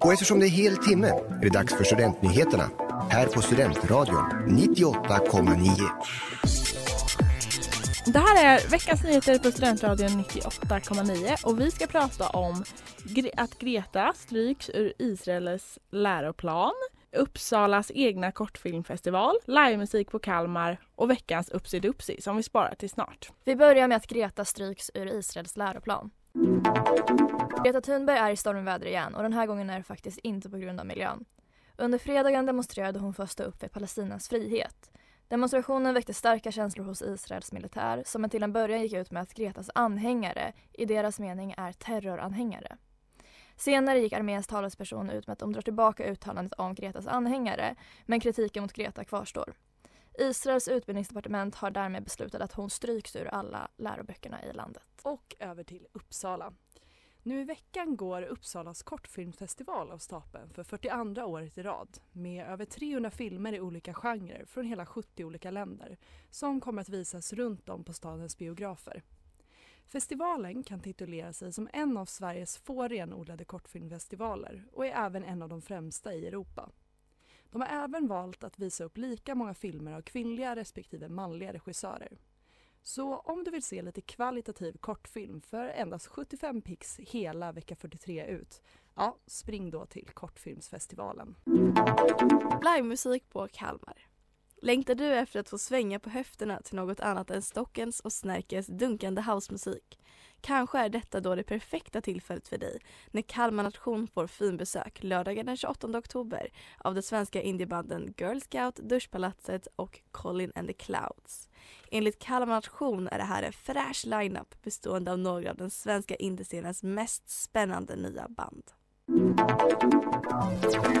Och eftersom det är hel timme är det dags för Studentnyheterna här på Studentradion 98,9. Det här är veckans nyheter på Studentradion 98,9 och vi ska prata om att Greta stryks ur Israels läroplan, Uppsalas egna kortfilmfestival, livemusik på Kalmar och veckans Upsi som vi sparar till snart. Vi börjar med att Greta stryks ur Israels läroplan. Greta Thunberg är i stormväder igen och den här gången är det faktiskt inte på grund av miljön. Under fredagen demonstrerade hon för att stå upp för Palestinas frihet. Demonstrationen väckte starka känslor hos Israels militär som till en början gick ut med att Gretas anhängare i deras mening är terroranhängare. Senare gick arméns talesperson ut med att de drar tillbaka uttalandet om Gretas anhängare men kritiken mot Greta kvarstår. Israels utbildningsdepartement har därmed beslutat att hon stryks ur alla läroböckerna i landet. Och över till Uppsala. Nu i veckan går Uppsalas kortfilmfestival av stapeln för 42 året i rad med över 300 filmer i olika genrer från hela 70 olika länder som kommer att visas runt om på stadens biografer. Festivalen kan titulera sig som en av Sveriges få renodlade kortfilmfestivaler och är även en av de främsta i Europa. De har även valt att visa upp lika många filmer av kvinnliga respektive manliga regissörer. Så om du vill se lite kvalitativ kortfilm för endast 75 pix hela vecka 43 ut, ja, spring då till Kortfilmsfestivalen. Livemusik på Kalmar. Längtar du efter att få svänga på höfterna till något annat än Stockens och Snärkes dunkande housemusik? Kanske är detta då det perfekta tillfället för dig när Kalmar Nation får finbesök lördagen den 28 oktober av de svenska indiebanden Girl Scout, Duschpalatset och Colin and the Clouds. Enligt Kalmar Nation är det här en fräsch lineup bestående av några av den svenska indiescenens mest spännande nya band.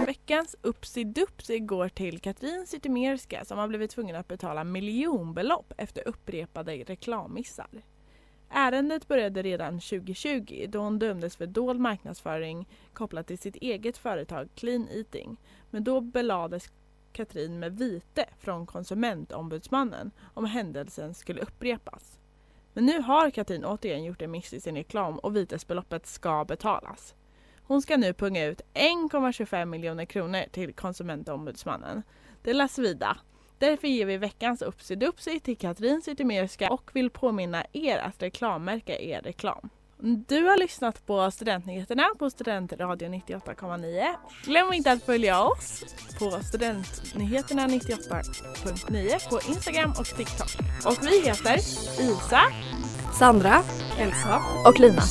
Veckans Upsi går till Katrin Zytomierska som har blivit tvungen att betala miljonbelopp efter upprepade reklammissar. Ärendet började redan 2020 då hon dömdes för dold marknadsföring kopplat till sitt eget företag Clean Eating. Men då belades Katrin med vite från Konsumentombudsmannen om händelsen skulle upprepas. Men nu har Katrin återigen gjort en miss i sin reklam och vitesbeloppet ska betalas. Hon ska nu punga ut 1,25 miljoner kronor till Konsumentombudsmannen. Det lär svida. Därför ger vi veckans Upsi till Katrin Zytomierska och vill påminna er att reklammärka er reklam. Du har lyssnat på Studentnyheterna på Studentradio 98,9. Glöm inte att följa oss på Studentnyheterna 98.9 på Instagram och TikTok. Och vi heter Isa, Sandra, Elsa och Lina.